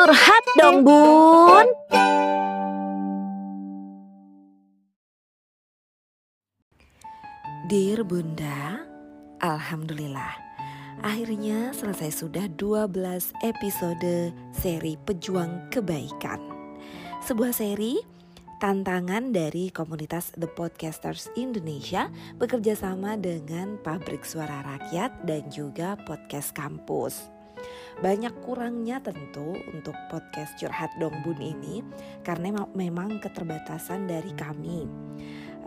Curhat dong bun. Dear Bunda Alhamdulillah. Akhirnya selesai sudah 12 episode seri Pejuang Kebaikan. Sebuah seri tantangan dari komunitas The Podcasters Indonesia bekerja sama dengan Pabrik Suara Rakyat dan juga Podcast Kampus. Banyak kurangnya tentu untuk podcast Curhat Dong Bun ini karena memang keterbatasan dari kami.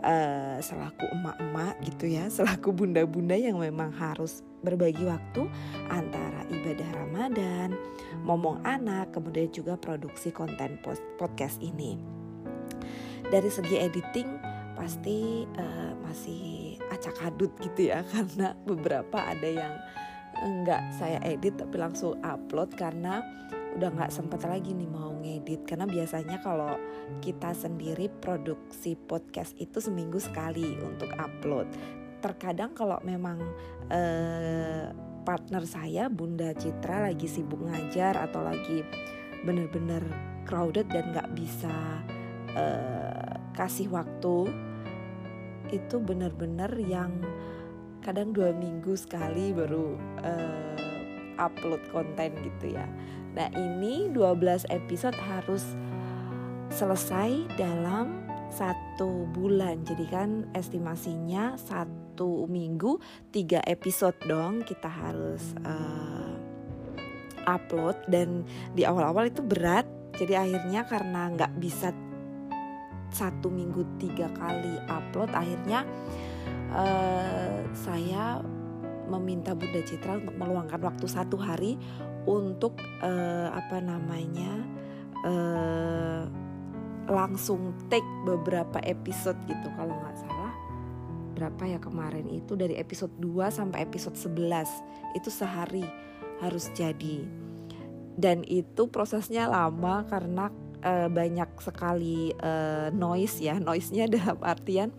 Uh, selaku emak-emak gitu ya, selaku bunda-bunda yang memang harus berbagi waktu antara ibadah Ramadan, momong anak, kemudian juga produksi konten podcast ini dari segi editing pasti uh, masih acak adut gitu ya karena beberapa ada yang enggak saya edit tapi langsung upload karena udah nggak sempet lagi nih mau ngedit. Karena biasanya kalau kita sendiri produksi podcast itu seminggu sekali untuk upload. Terkadang kalau memang uh, partner saya Bunda Citra lagi sibuk ngajar atau lagi bener-bener crowded dan nggak bisa uh, kasih waktu itu benar-benar yang kadang dua minggu sekali baru uh, upload konten gitu ya. Nah ini 12 episode harus selesai dalam satu bulan. Jadi kan estimasinya satu minggu tiga episode dong kita harus uh, upload. Dan di awal-awal itu berat. Jadi akhirnya karena nggak bisa satu minggu tiga kali upload akhirnya uh, saya meminta Bunda Citra untuk meluangkan waktu satu hari untuk uh, apa namanya uh, langsung take beberapa episode gitu. Kalau nggak salah berapa ya kemarin itu dari episode 2 sampai episode 11 itu sehari harus jadi. Dan itu prosesnya lama karena uh, banyak sekali uh, noise ya. Noise-nya dalam artian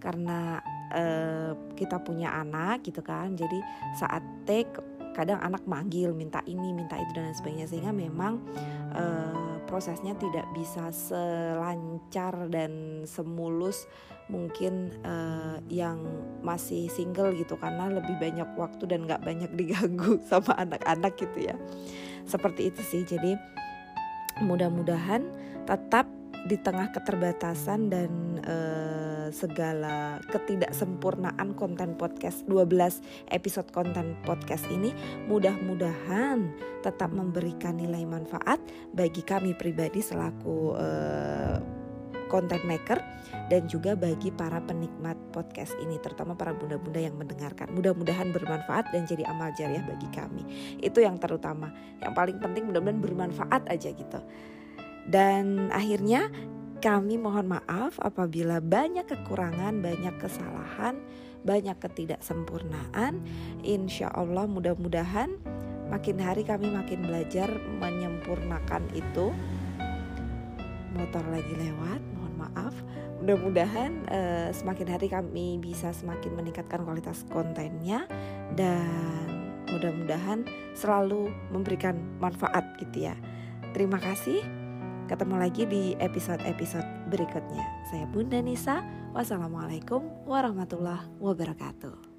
karena uh, kita punya anak gitu kan. Jadi saat take kadang anak manggil minta ini minta itu dan lain sebagainya. Sehingga memang uh, prosesnya tidak bisa selancar dan semulus mungkin uh, yang masih single gitu. Karena lebih banyak waktu dan nggak banyak diganggu sama anak-anak gitu ya. Seperti itu sih. Jadi mudah-mudahan tetap di tengah keterbatasan dan uh, segala ketidaksempurnaan konten podcast 12 episode konten podcast ini mudah-mudahan tetap memberikan nilai manfaat bagi kami pribadi selaku uh, content maker dan juga bagi para penikmat podcast ini terutama para bunda-bunda yang mendengarkan. Mudah-mudahan bermanfaat dan jadi amal jariah bagi kami. Itu yang terutama. Yang paling penting mudah-mudahan bermanfaat aja gitu. Dan akhirnya kami mohon maaf apabila banyak kekurangan, banyak kesalahan, banyak ketidaksempurnaan. Insya Allah mudah-mudahan makin hari kami makin belajar menyempurnakan itu. Motor lagi lewat, maaf. Mudah-mudahan uh, semakin hari kami bisa semakin meningkatkan kualitas kontennya dan mudah-mudahan selalu memberikan manfaat gitu ya. Terima kasih. Ketemu lagi di episode-episode berikutnya. Saya Bunda Nisa. Wassalamualaikum warahmatullahi wabarakatuh.